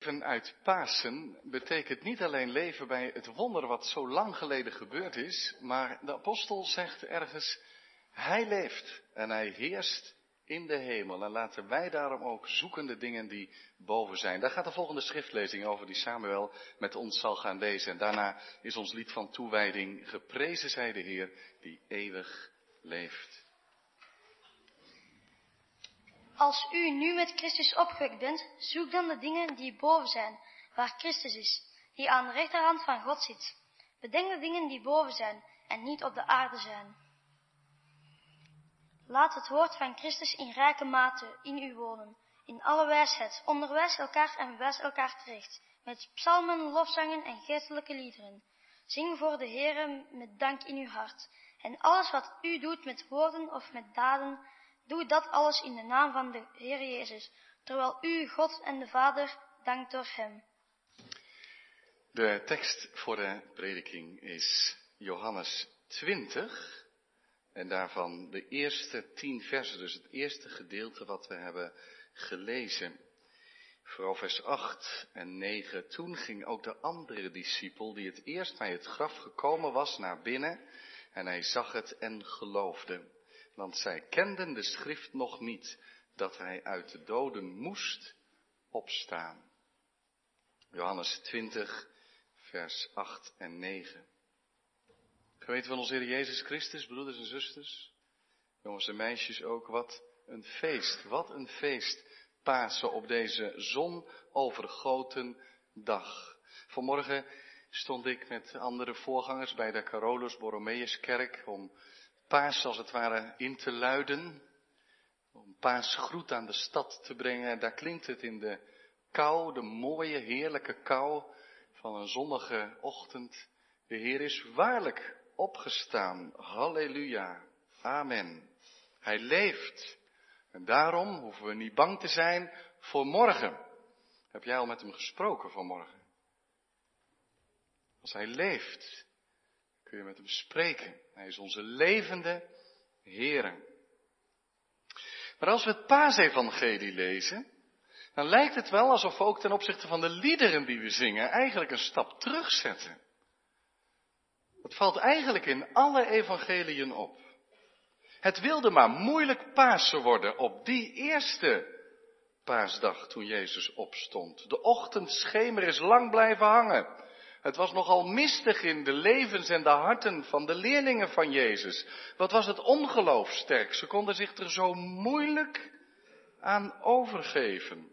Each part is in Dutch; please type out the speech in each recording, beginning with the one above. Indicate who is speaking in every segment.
Speaker 1: Leven uit Pasen betekent niet alleen leven bij het wonder wat zo lang geleden gebeurd is, maar de apostel zegt ergens, hij leeft en hij heerst in de hemel. En laten wij daarom ook zoeken de dingen die boven zijn. Daar gaat de volgende schriftlezing over die Samuel met ons zal gaan lezen. En daarna is ons lied van toewijding, geprezen zij de Heer die eeuwig leeft.
Speaker 2: Als u nu met Christus opgewekt bent, zoek dan de dingen die boven zijn, waar Christus is, die aan de rechterhand van God zit. Bedenk de dingen die boven zijn en niet op de aarde zijn. Laat het woord van Christus in rijke mate in u wonen, in alle wijsheid. Onderwijs elkaar en wijs elkaar terecht, met psalmen, lofzangen en geestelijke liederen. Zing voor de Heere met dank in uw hart. En alles wat u doet met woorden of met daden, Doe dat alles in de naam van de Heer Jezus, terwijl u God en de Vader dankt door Hem.
Speaker 1: De tekst voor de prediking is Johannes 20 en daarvan de eerste tien versen, dus het eerste gedeelte wat we hebben gelezen. Vooral vers 8 en 9. Toen ging ook de andere discipel, die het eerst bij het graf gekomen was, naar binnen en hij zag het en geloofde want zij kenden de schrift nog niet, dat hij uit de doden moest opstaan. Johannes 20, vers 8 en 9. Geweten van onze Heer Jezus Christus, broeders en zusters, jongens en meisjes ook, wat een feest, wat een feest, Pasen op deze zonovergoten dag. Vanmorgen stond ik met andere voorgangers bij de Carolus Borromeuskerk om paas als het ware in te luiden. Om paas groet aan de stad te brengen. En daar klinkt het in de kou, de mooie, heerlijke kou van een zonnige ochtend. De Heer is waarlijk opgestaan. Halleluja. Amen. Hij leeft. En daarom hoeven we niet bang te zijn voor morgen. Heb jij al met hem gesproken vanmorgen? Als hij leeft, kun je met hem spreken. Hij is onze levende Heer. Maar als we het paasevangelie lezen, dan lijkt het wel alsof we ook ten opzichte van de liederen die we zingen eigenlijk een stap terugzetten. Het valt eigenlijk in alle evangeliën op. Het wilde maar moeilijk Pasen worden op die eerste paasdag toen Jezus opstond. De ochtendschemer is lang blijven hangen. Het was nogal mistig in de levens en de harten van de leerlingen van Jezus. Wat was het ongeloof sterk. Ze konden zich er zo moeilijk aan overgeven.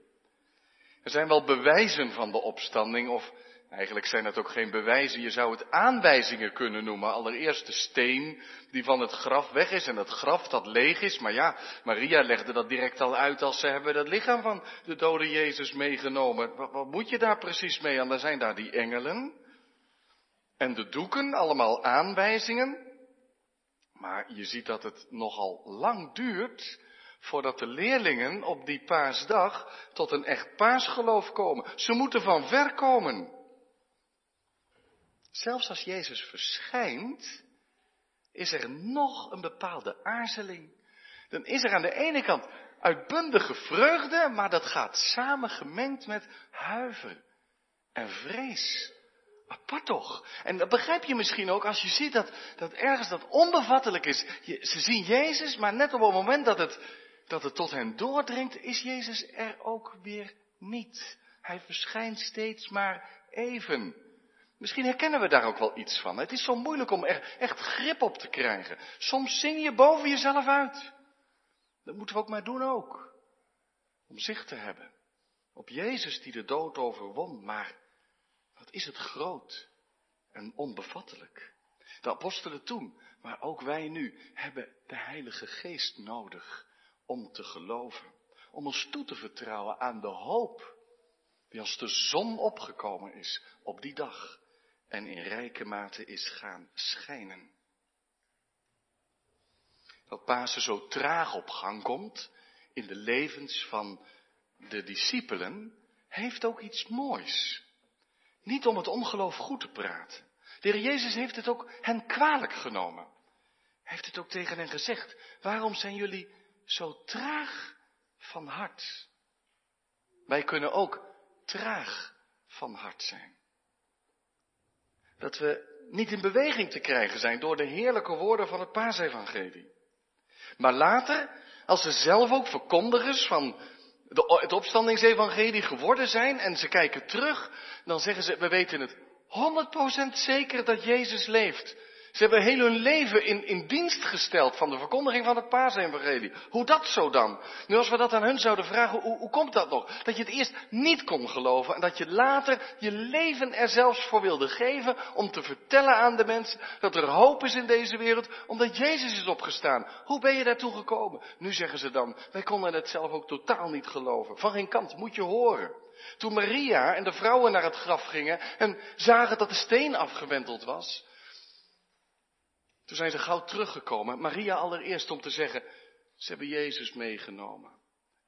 Speaker 1: Er zijn wel bewijzen van de opstanding, of eigenlijk zijn het ook geen bewijzen, je zou het aanwijzingen kunnen noemen. Allereerst de steen die van het graf weg is en het graf dat leeg is. Maar ja, Maria legde dat direct al uit als ze hebben het lichaam van de dode Jezus meegenomen. Wat, wat moet je daar precies mee? En dan zijn daar die engelen. En de doeken, allemaal aanwijzingen. Maar je ziet dat het nogal lang duurt voordat de leerlingen op die paasdag tot een echt paasgeloof komen. Ze moeten van ver komen. Zelfs als Jezus verschijnt, is er nog een bepaalde aarzeling. Dan is er aan de ene kant uitbundige vreugde, maar dat gaat samen gemengd met huiver en vrees. Apart toch? En dat begrijp je misschien ook als je ziet dat, dat ergens dat onbevattelijk is. Je, ze zien Jezus, maar net op het moment dat het, dat het tot hen doordringt, is Jezus er ook weer niet. Hij verschijnt steeds maar even. Misschien herkennen we daar ook wel iets van. Het is zo moeilijk om er echt grip op te krijgen. Soms zing je boven jezelf uit. Dat moeten we ook maar doen ook. Om zicht te hebben. Op Jezus die de dood overwon. Maar wat is het groot en onbevattelijk. De apostelen toen, maar ook wij nu, hebben de Heilige Geest nodig om te geloven. Om ons toe te vertrouwen aan de hoop die als de zon opgekomen is op die dag en in rijke mate is gaan schijnen. Dat Pasen zo traag op gang komt in de levens van de discipelen, heeft ook iets moois. Niet om het ongeloof goed te praten. De Heer Jezus heeft het ook hen kwalijk genomen. Hij heeft het ook tegen hen gezegd. Waarom zijn jullie zo traag van hart? Wij kunnen ook traag van hart zijn. Dat we niet in beweging te krijgen zijn door de heerlijke woorden van het paasevangelie. Maar later, als ze zelf ook verkondigers van de, het opstandingsevangelie geworden zijn en ze kijken terug, dan zeggen ze, we weten het 100% zeker dat Jezus leeft. Ze hebben heel hun leven in, in dienst gesteld van de verkondiging van het paasevangelie. Hoe dat zo dan? Nu als we dat aan hun zouden vragen, hoe, hoe komt dat nog? Dat je het eerst niet kon geloven en dat je later je leven er zelfs voor wilde geven om te vertellen aan de mensen dat er hoop is in deze wereld omdat Jezus is opgestaan. Hoe ben je daartoe gekomen? Nu zeggen ze dan, wij konden het zelf ook totaal niet geloven. Van geen kant moet je horen. Toen Maria en de vrouwen naar het graf gingen en zagen dat de steen afgewenteld was, toen zijn ze gauw teruggekomen. Maria allereerst om te zeggen, ze hebben Jezus meegenomen.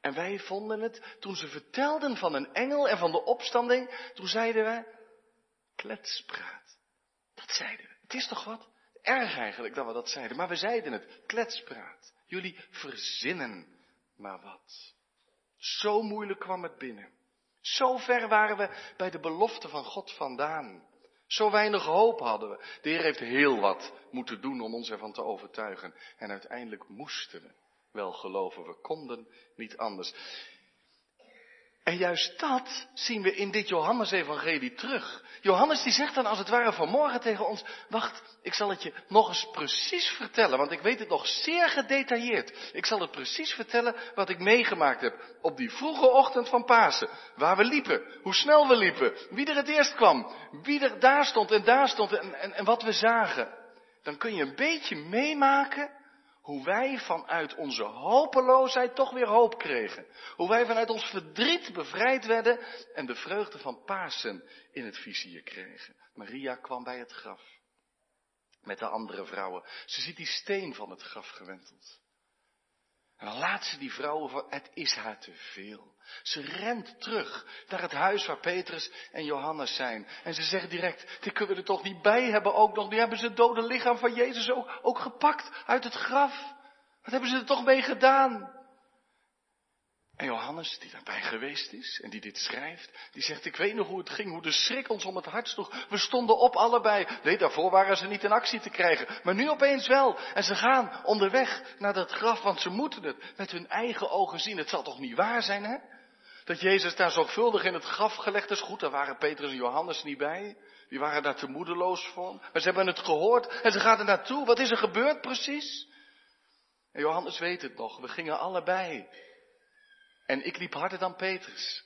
Speaker 1: En wij vonden het, toen ze vertelden van een engel en van de opstanding, toen zeiden wij, kletspraat. Dat zeiden we. Het is toch wat? Erg eigenlijk dat we dat zeiden, maar we zeiden het, kletspraat. Jullie verzinnen maar wat. Zo moeilijk kwam het binnen. Zo ver waren we bij de belofte van God vandaan. Zo weinig hoop hadden we. De Heer heeft heel wat moeten doen om ons ervan te overtuigen. En uiteindelijk moesten we wel geloven. We konden niet anders. En juist dat zien we in dit Johannesevangelie terug. Johannes die zegt dan als het ware vanmorgen tegen ons, wacht, ik zal het je nog eens precies vertellen, want ik weet het nog zeer gedetailleerd. Ik zal het precies vertellen wat ik meegemaakt heb op die vroege ochtend van Pasen. Waar we liepen, hoe snel we liepen, wie er het eerst kwam, wie er daar stond en daar stond en, en, en wat we zagen. Dan kun je een beetje meemaken hoe wij vanuit onze hopeloosheid toch weer hoop kregen. Hoe wij vanuit ons verdriet bevrijd werden en de vreugde van Pasen in het vizier kregen. Maria kwam bij het graf. Met de andere vrouwen. Ze ziet die steen van het graf gewenteld. Laat ze die vrouwen van, het is haar te veel. Ze rent terug naar het huis waar Petrus en Johannes zijn. En ze zegt direct, die kunnen we er toch niet bij hebben ook nog. Die hebben ze het dode lichaam van Jezus ook gepakt uit het graf. Wat hebben ze er toch mee gedaan? En Johannes, die daarbij geweest is en die dit schrijft, die zegt, ik weet nog hoe het ging, hoe de schrik ons om het hart sloeg. We stonden op allebei. Nee, daarvoor waren ze niet in actie te krijgen, maar nu opeens wel. En ze gaan onderweg naar dat graf, want ze moeten het met hun eigen ogen zien. Het zal toch niet waar zijn, hè? Dat Jezus daar zorgvuldig in het graf gelegd is. Goed, daar waren Petrus en Johannes niet bij. Die waren daar te moedeloos voor. Maar ze hebben het gehoord en ze gaan er naartoe. Wat is er gebeurd precies? En Johannes weet het nog. We gingen allebei en ik liep harder dan Petrus.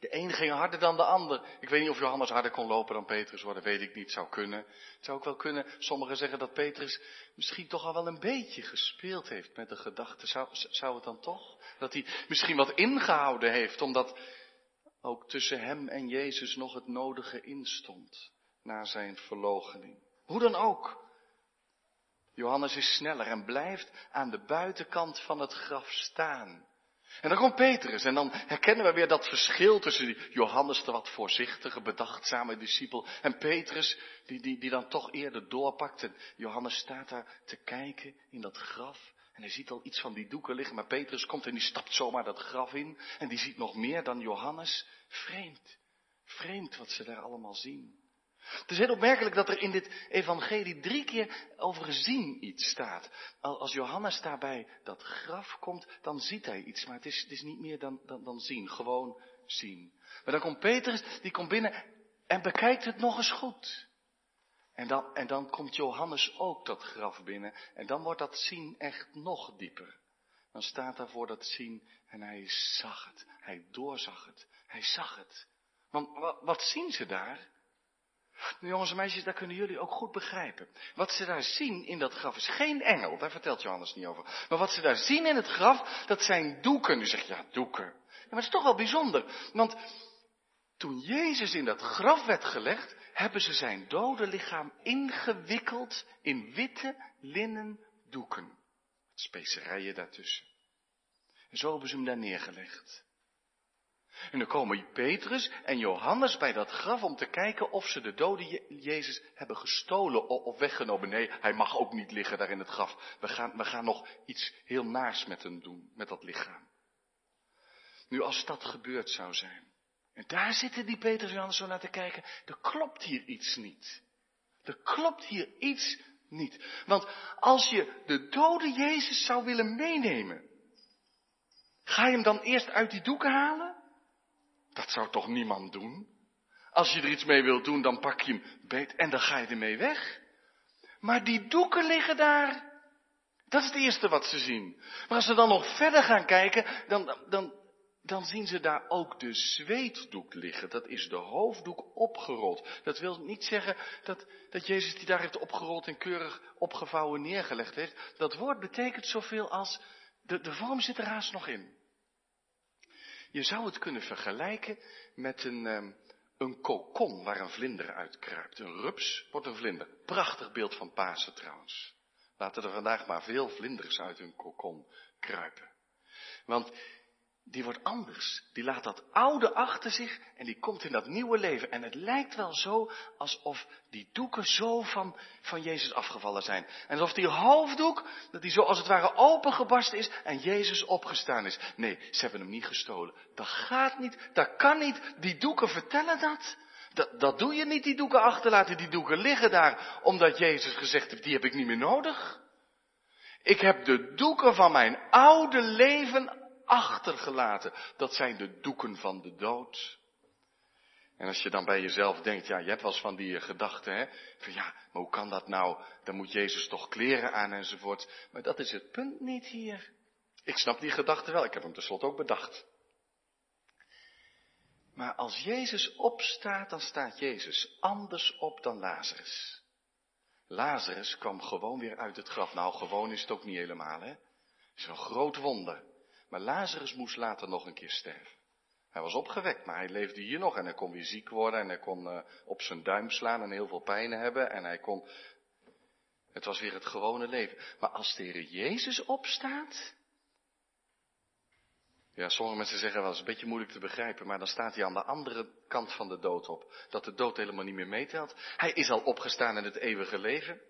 Speaker 1: De een ging harder dan de ander. Ik weet niet of Johannes harder kon lopen dan Petrus, hoor, dat weet ik niet. Zou kunnen. Het zou ook wel kunnen. Sommigen zeggen dat Petrus misschien toch al wel een beetje gespeeld heeft met de gedachte. Zou, zou het dan toch? Dat hij misschien wat ingehouden heeft, omdat ook tussen hem en Jezus nog het nodige instond na zijn verloochening. Hoe dan ook. Johannes is sneller en blijft aan de buitenkant van het graf staan. En dan komt Petrus en dan herkennen we weer dat verschil tussen die Johannes, de wat voorzichtige, bedachtzame discipel, en Petrus, die, die, die dan toch eerder doorpakt. En Johannes staat daar te kijken in dat graf en hij ziet al iets van die doeken liggen, maar Petrus komt en die stapt zomaar dat graf in en die ziet nog meer dan Johannes. Vreemd, vreemd wat ze daar allemaal zien. Het is heel opmerkelijk dat er in dit evangelie drie keer over zien iets staat. Als Johannes daarbij dat graf komt, dan ziet hij iets, maar het is, het is niet meer dan, dan, dan zien, gewoon zien. Maar dan komt Petrus, die komt binnen en bekijkt het nog eens goed. En dan, en dan komt Johannes ook dat graf binnen en dan wordt dat zien echt nog dieper. Dan staat daar voor dat zien en hij zag het, hij doorzag het, hij zag het. Want wat zien ze daar? Nu jongens en meisjes, dat kunnen jullie ook goed begrijpen. Wat ze daar zien in dat graf is geen engel, daar vertelt Johannes niet over. Maar wat ze daar zien in het graf, dat zijn doeken. U zegt, ja, doeken. Ja, maar het is toch wel bijzonder. Want toen Jezus in dat graf werd gelegd, hebben ze zijn dode lichaam ingewikkeld in witte linnen doeken. Specerijen daartussen. En zo hebben ze hem daar neergelegd. En dan komen Petrus en Johannes bij dat graf om te kijken of ze de dode Jezus hebben gestolen of weggenomen. Nee, hij mag ook niet liggen daar in het graf. We gaan, we gaan nog iets heel naars met hem doen, met dat lichaam. Nu, als dat gebeurd zou zijn, En daar zitten die Petrus en Johannes zo naar te kijken. Er klopt hier iets niet. Er klopt hier iets niet. Want als je de dode Jezus zou willen meenemen, ga je hem dan eerst uit die doeken halen? Dat zou toch niemand doen? Als je er iets mee wilt doen, dan pak je hem beet en dan ga je ermee weg. Maar die doeken liggen daar. Dat is het eerste wat ze zien. Maar als ze dan nog verder gaan kijken, dan, dan, dan zien ze daar ook de zweetdoek liggen. Dat is de hoofddoek opgerold. Dat wil niet zeggen dat, dat Jezus die daar heeft opgerold en keurig opgevouwen neergelegd heeft. Dat woord betekent zoveel als, de, de vorm zit er haast nog in. Je zou het kunnen vergelijken met een, ehm, een kokon waar een vlinder uitkruipt. Een rups wordt een vlinder. Prachtig beeld van Pasen trouwens. Laten er vandaag maar veel vlinders uit hun kokon kruipen. Want die wordt anders. Die laat dat oude achter zich en die komt in dat nieuwe leven. En het lijkt wel zo alsof die doeken zo van, van Jezus afgevallen zijn. En alsof die hoofddoek, dat die zo als het ware opengebarsten is en Jezus opgestaan is. Nee, ze hebben hem niet gestolen. Dat gaat niet, dat kan niet. Die doeken vertellen dat. Dat, dat doe je niet, die doeken achterlaten. Die doeken liggen daar omdat Jezus gezegd heeft, die heb ik niet meer nodig. Ik heb de doeken van mijn oude leven achtergelaten. Dat zijn de doeken van de dood. En als je dan bij jezelf denkt, ja, je hebt wel eens van die gedachten, hè, van ja, maar hoe kan dat nou? Dan moet Jezus toch kleren aan enzovoort. Maar dat is het punt niet hier. Ik snap die gedachte wel, ik heb hem tenslotte ook bedacht. Maar als Jezus opstaat, dan staat Jezus anders op dan Lazarus. Lazarus kwam gewoon weer uit het graf. Nou, gewoon is het ook niet helemaal, hè. Een groot wonder. Maar Lazarus moest later nog een keer sterven. Hij was opgewekt, maar hij leefde hier nog en hij kon weer ziek worden en hij kon uh, op zijn duim slaan en heel veel pijn hebben en hij kon... Het was weer het gewone leven. Maar als de Heer Jezus opstaat... Ja, sommige mensen zeggen wel, het is een beetje moeilijk te begrijpen, maar dan staat hij aan de andere kant van de dood op. Dat de dood helemaal niet meer meetelt. Hij is al opgestaan in het eeuwige leven.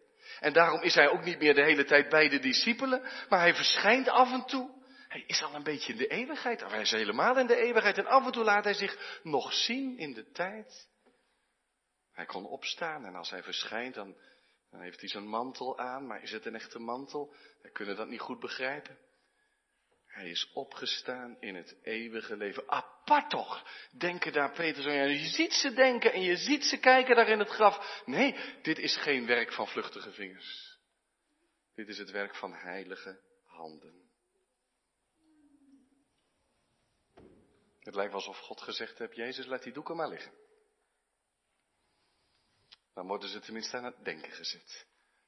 Speaker 1: En daarom is hij ook niet meer de hele tijd bij de discipelen, maar hij verschijnt af en toe. Hij is al een beetje in de eeuwigheid, of hij is helemaal in de eeuwigheid. En af en toe laat hij zich nog zien in de tijd. Hij kon opstaan en als hij verschijnt, dan, dan heeft hij zijn mantel aan. Maar is het een echte mantel? Wij kunnen dat niet goed begrijpen. Hij is opgestaan in het eeuwige leven. Apart toch, denken daar Petrus aan. Je ziet ze denken en je ziet ze kijken daar in het graf. Nee, dit is geen werk van vluchtige vingers. Dit is het werk van heilige handen. Het lijkt alsof God gezegd heeft, Jezus, laat die doeken maar liggen. Dan worden ze tenminste aan het denken gezet.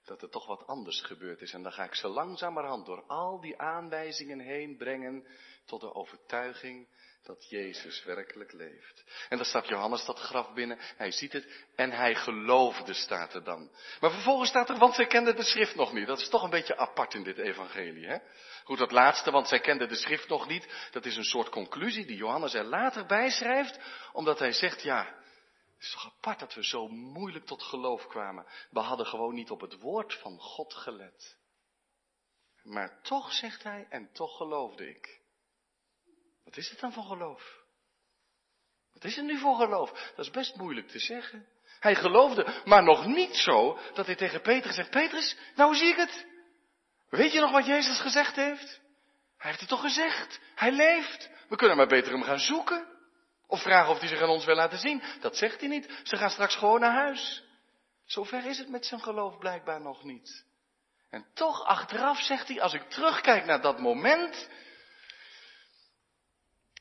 Speaker 1: Dat er toch wat anders gebeurd is. En dan ga ik ze langzamerhand door al die aanwijzingen heen brengen tot de overtuiging dat Jezus werkelijk leeft. En dan staat Johannes dat graf binnen, hij ziet het en hij geloofde, staat er dan. Maar vervolgens staat er, want zij kenden de schrift nog niet. Dat is toch een beetje apart in dit evangelie, hè? Goed, dat laatste, want zij kenden de schrift nog niet, dat is een soort conclusie die Johannes er later bij schrijft, omdat hij zegt, ja, het is toch apart dat we zo moeilijk tot geloof kwamen. We hadden gewoon niet op het woord van God gelet. Maar toch, zegt hij, en toch geloofde ik. Wat is het dan voor geloof? Wat is het nu voor geloof? Dat is best moeilijk te zeggen. Hij geloofde, maar nog niet zo dat hij tegen Petrus zegt, Petrus, nou zie ik het. Weet je nog wat Jezus gezegd heeft? Hij heeft het toch gezegd. Hij leeft. We kunnen maar beter hem gaan zoeken. Of vragen of hij zich aan ons wil laten zien. Dat zegt hij niet. Ze gaan straks gewoon naar huis. Zover is het met zijn geloof blijkbaar nog niet. En toch achteraf zegt hij, als ik terugkijk naar dat moment,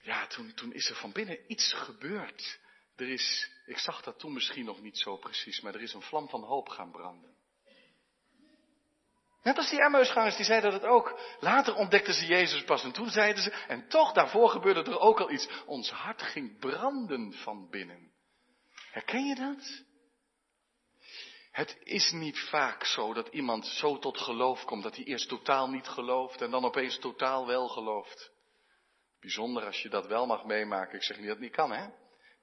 Speaker 1: ja, toen, toen is er van binnen iets gebeurd. Er is, ik zag dat toen misschien nog niet zo precies, maar er is een vlam van hoop gaan branden. Net als die Emmausgangers, die zeiden dat ook. Later ontdekten ze Jezus pas en toen zeiden ze, en toch daarvoor gebeurde er ook al iets. Ons hart ging branden van binnen. Herken je dat? Het is niet vaak zo dat iemand zo tot geloof komt dat hij eerst totaal niet gelooft en dan opeens totaal wel gelooft. Bijzonder als je dat wel mag meemaken. Ik zeg niet dat het niet kan, hè?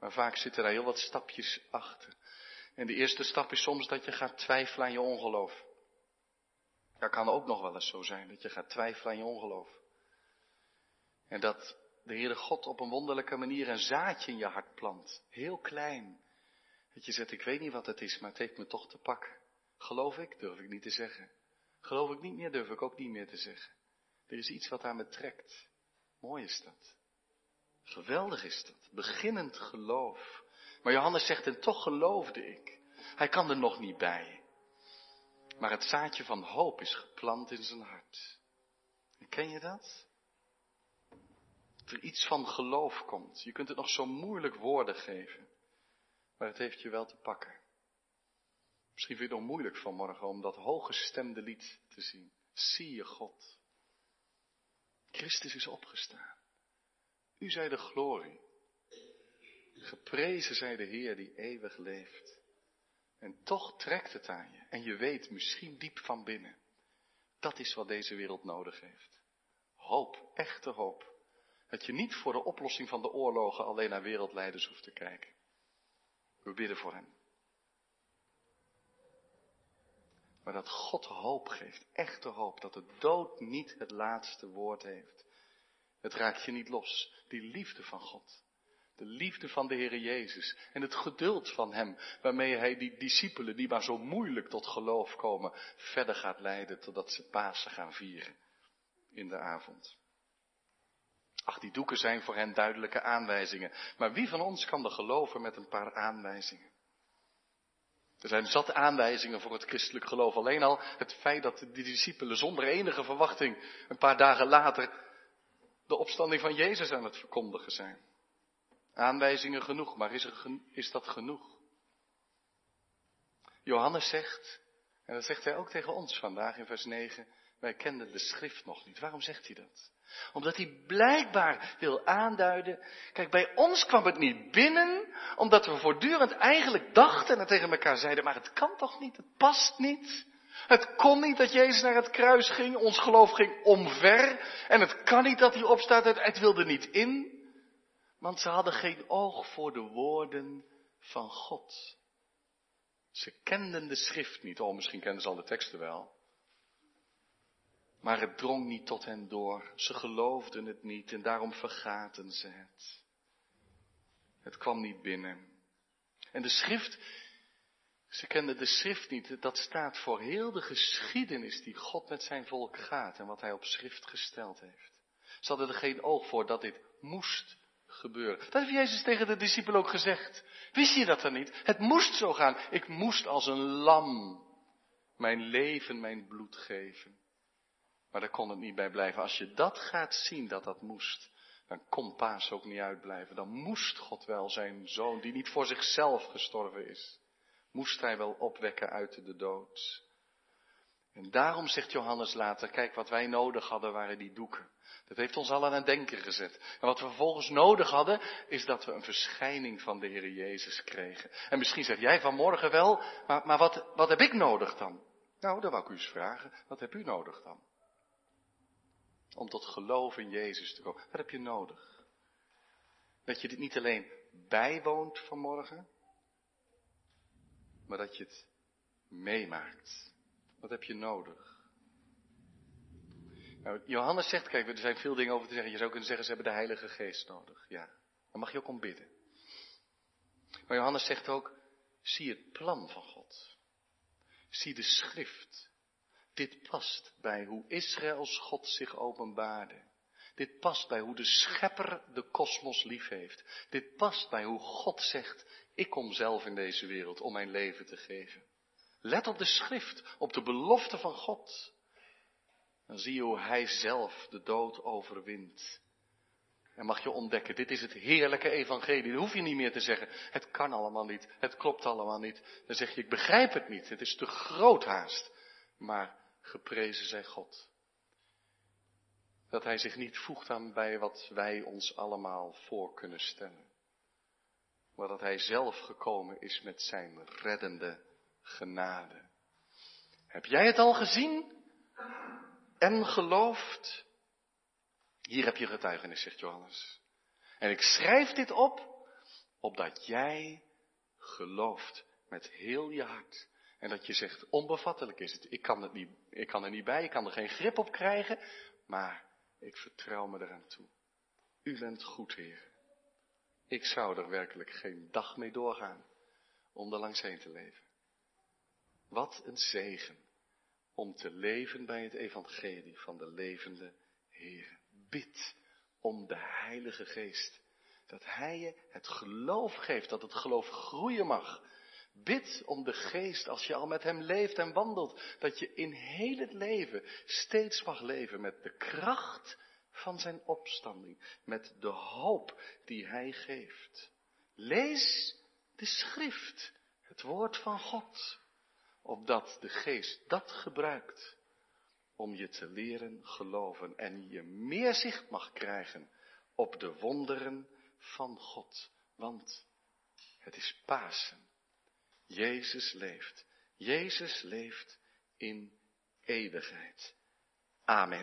Speaker 1: Maar vaak zitten daar heel wat stapjes achter. En de eerste stap is soms dat je gaat twijfelen aan je ongeloof. Dat kan ook nog wel eens zo zijn, dat je gaat twijfelen aan je ongeloof. En dat de Heere God op een wonderlijke manier een zaadje in je hart plant. Heel klein. Dat je zegt, ik weet niet wat het is, maar het heeft me toch te pakken. Geloof ik? Durf ik niet te zeggen. Geloof ik niet meer? Durf ik ook niet meer te zeggen. Er is iets wat aan me trekt. Mooi is dat. Geweldig is dat. Beginnend geloof. Maar Johannes zegt, en toch geloofde ik. Hij kan er nog niet bij. Maar het zaadje van hoop is geplant in zijn hart. En ken je dat? Dat er iets van geloof komt. Je kunt het nog zo moeilijk woorden geven. Maar het heeft je wel te pakken. Misschien vind je het nog moeilijk vanmorgen om dat hooggestemde lied te zien. Zie je God. Christus is opgestaan. U zij de glorie. Geprezen zij de Heer die eeuwig leeft. En toch trekt het aan je. En je weet misschien diep van binnen. Dat is wat deze wereld nodig heeft. Hoop, echte hoop. Dat je niet voor de oplossing van de oorlogen alleen naar wereldleiders hoeft te kijken. We bidden voor hen. Maar dat God hoop geeft, echte hoop, dat de dood niet het laatste woord heeft. Het raakt je niet los, die liefde van God. De liefde van de Heer Jezus en het geduld van Hem, waarmee Hij die discipelen die maar zo moeilijk tot geloof komen, verder gaat leiden totdat ze Pasen gaan vieren in de avond. Ach, die doeken zijn voor hen duidelijke aanwijzingen. Maar wie van ons kan er geloven met een paar aanwijzingen? Er zijn zat aanwijzingen voor het christelijk geloof. Alleen al het feit dat de discipelen zonder enige verwachting een paar dagen later de opstanding van Jezus aan het verkondigen zijn. Aanwijzingen genoeg, maar is, er, is dat genoeg? Johannes zegt, en dat zegt hij ook tegen ons vandaag in vers 9, wij kenden de schrift nog niet. Waarom zegt hij dat? Omdat hij blijkbaar wil aanduiden. Kijk, bij ons kwam het niet binnen, omdat we voortdurend eigenlijk dachten en tegen elkaar zeiden, maar het kan toch niet, het past niet. Het kon niet dat Jezus naar het kruis ging, ons geloof ging omver. En het kan niet dat hij opstaat, het, wilde niet in. Want ze hadden geen oog voor de woorden van God. Ze kenden de schrift niet. Oh, misschien kenden ze al de teksten wel. Maar het drong niet tot hen door. Ze geloofden het niet en daarom vergaten ze het. Het kwam niet binnen. En de schrift, ze kenden de schrift niet. Dat staat voor heel de geschiedenis die God met zijn volk gaat en wat hij op schrift gesteld heeft. Ze hadden er geen oog voor dat dit moest gebeuren. Dat heeft Jezus tegen de discipelen ook gezegd. Wist je dat dan niet? Het moest zo gaan. Ik moest als een lam mijn leven, mijn bloed geven. Maar daar kon het niet bij blijven. Als je dat gaat zien, dat dat moest, dan kon Paas ook niet uitblijven. Dan moest God wel zijn zoon, die niet voor zichzelf gestorven is, moest hij wel opwekken uit de dood. En daarom zegt Johannes later, kijk wat wij nodig hadden waren die doeken. Dat heeft ons al aan het denken gezet. En wat we vervolgens nodig hadden, is dat we een verschijning van de Heer Jezus kregen. En misschien zeg jij vanmorgen wel, maar, maar wat, wat heb ik nodig dan? Nou, dat wou ik u eens vragen. Wat heb u nodig dan? Om tot geloof in Jezus te komen. Wat heb je nodig? Dat je dit niet alleen bijwoont vanmorgen, maar dat je het meemaakt. Wat heb je nodig? Nou, Johannes zegt, kijk, er zijn veel dingen over te zeggen. Je zou kunnen zeggen, ze hebben de Heilige Geest nodig. Ja, dan mag je ook om bidden. Maar Johannes zegt ook, zie het plan van God. Zie de schrift. Dit past bij hoe Israëls God zich openbaarde. Dit past bij hoe de schepper de kosmos lief heeft. Dit past bij hoe God zegt, ik kom zelf in deze wereld om mijn leven te geven. Let op de schrift, op de belofte van God. Dan zie je hoe Hij zelf de dood overwint. En mag je ontdekken, dit is het heerlijke evangelie. Dan hoef je niet meer te zeggen, het kan allemaal niet, het klopt allemaal niet. Dan zeg je, ik begrijp het niet, het is te groot haast. Maar geprezen zij God. Dat Hij zich niet voegt aan bij wat wij ons allemaal voor kunnen stellen. Maar dat Hij zelf gekomen is met Zijn reddende genade. Heb jij het al gezien en geloofd? Hier heb je getuigenis, zegt Johannes. En ik schrijf dit op, opdat jij gelooft met heel je hart. En dat je zegt, onbevattelijk is het. Ik kan, het niet, ik kan er niet bij, ik kan er geen grip op krijgen, maar ik vertrouw me eraan toe. U bent goed, Heer. Ik zou er werkelijk geen dag mee doorgaan om er langs heen te leven. Wat een zegen om te leven bij het evangelie van de levende Heer. Bid om de Heilige Geest. Dat Hij je het geloof geeft, dat het geloof groeien mag. Bid om de Geest als je al met Hem leeft en wandelt. Dat je in heel het leven steeds mag leven met de kracht van Zijn opstanding. Met de hoop die Hij geeft. Lees de Schrift, het woord van God. Opdat de Geest dat gebruikt om je te leren geloven en je meer zicht mag krijgen op de wonderen van God. Want het is Pasen. Jezus leeft. Jezus leeft in eeuwigheid. Amen.